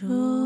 说。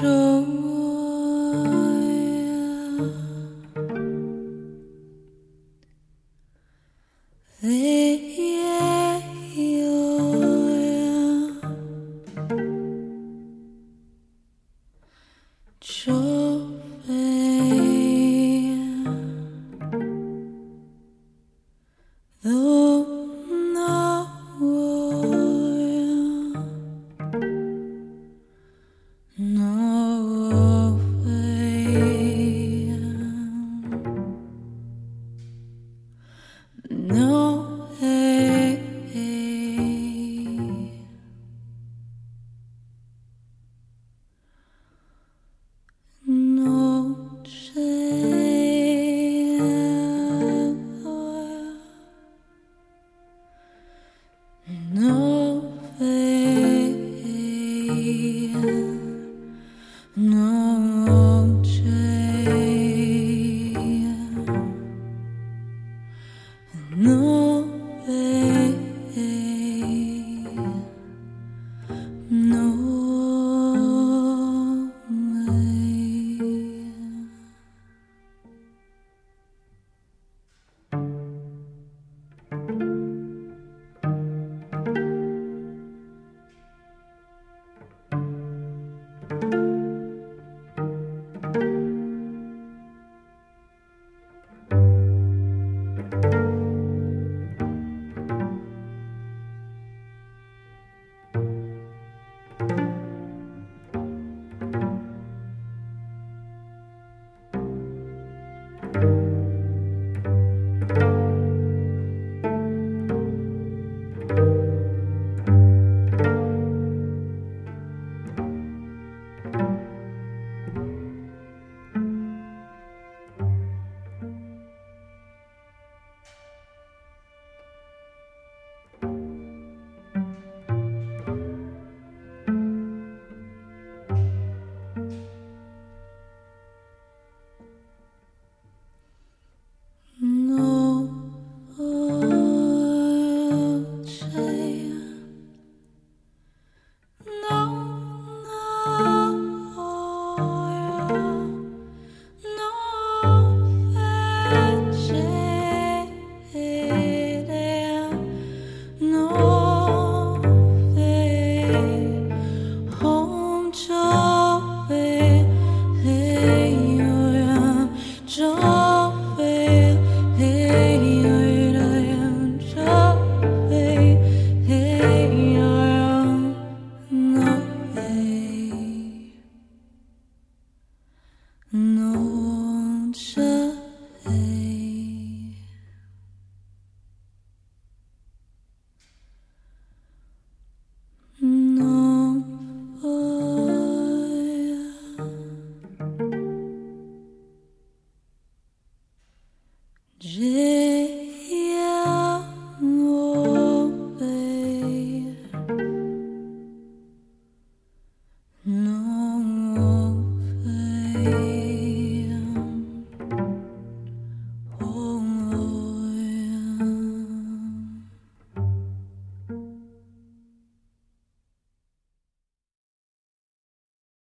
手